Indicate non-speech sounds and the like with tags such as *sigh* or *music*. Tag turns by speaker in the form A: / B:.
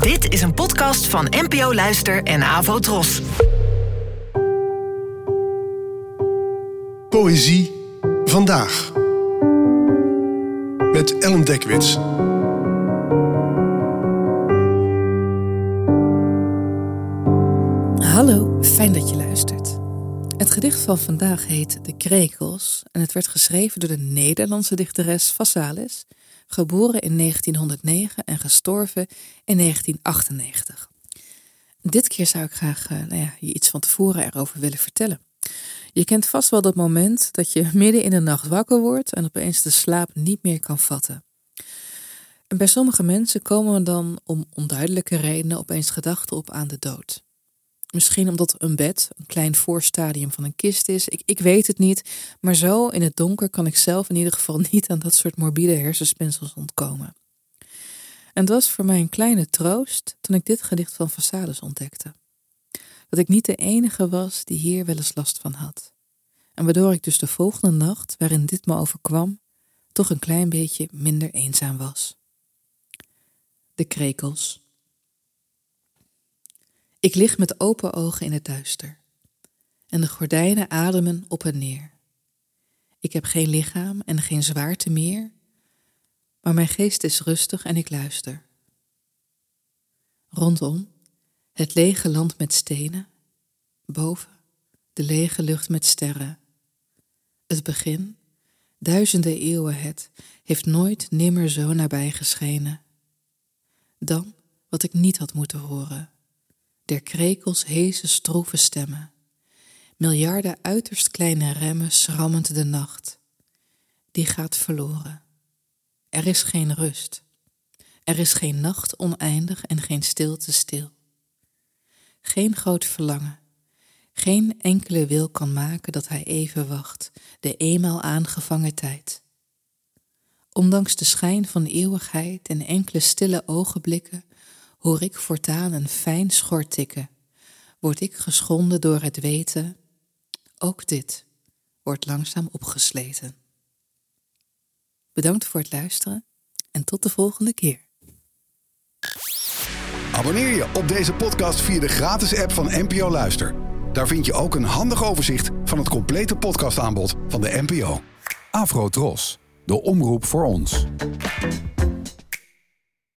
A: Dit is een podcast van NPO Luister en Avo Tros.
B: Poëzie vandaag. Met Ellen Dekwits.
C: Hallo, fijn dat je luistert. Het gedicht van vandaag heet De Krekels en het werd geschreven door de Nederlandse dichteres Vassalis, geboren in 1909 en gestorven in 1998. Dit keer zou ik graag uh, nou ja, je iets van tevoren erover willen vertellen. Je kent vast wel dat moment dat je *laughs* midden in de nacht wakker wordt en opeens de slaap niet meer kan vatten. En bij sommige mensen komen dan om onduidelijke redenen opeens gedachten op aan de dood. Misschien omdat een bed een klein voorstadium van een kist is. Ik, ik weet het niet. Maar zo in het donker kan ik zelf in ieder geval *laughs* niet aan dat soort morbide hersenspinsels ontkomen. En het was voor mij een kleine troost toen ik dit gedicht van Vassalis ontdekte. Dat ik niet de enige was die hier wel eens last van had. En waardoor ik dus de volgende nacht, waarin dit me overkwam, toch een klein beetje minder eenzaam was. De krekels. Ik lig met open ogen in het duister. En de gordijnen ademen op en neer. Ik heb geen lichaam en geen zwaarte meer, maar mijn geest is rustig en ik luister. Rondom het lege land met stenen, boven de lege lucht met sterren. Het begin, duizenden eeuwen het, heeft nooit nimmer zo nabij geschenen. Dan wat ik niet had moeten horen der krekels heese stroeve stemmen. Miljarden uiterst kleine remmen schrammend de nacht. Die gaat verloren. Er is geen rust. Er is geen nacht oneindig en geen stilte stil. Geen groot verlangen. Geen enkele wil kan maken dat hij even wacht, de eenmaal aangevangen tijd. Ondanks de schijn van eeuwigheid en enkele stille ogenblikken hoor ik voortaan een fijn schort tikken, word ik geschonden door het weten, ook dit wordt langzaam opgesleten. Bedankt voor het luisteren en tot de volgende keer.
D: Abonneer je op deze podcast via de gratis app van NPO Luister. Daar vind je ook een handig overzicht van het complete podcastaanbod van de NPO. Afro Tros, de omroep voor ons.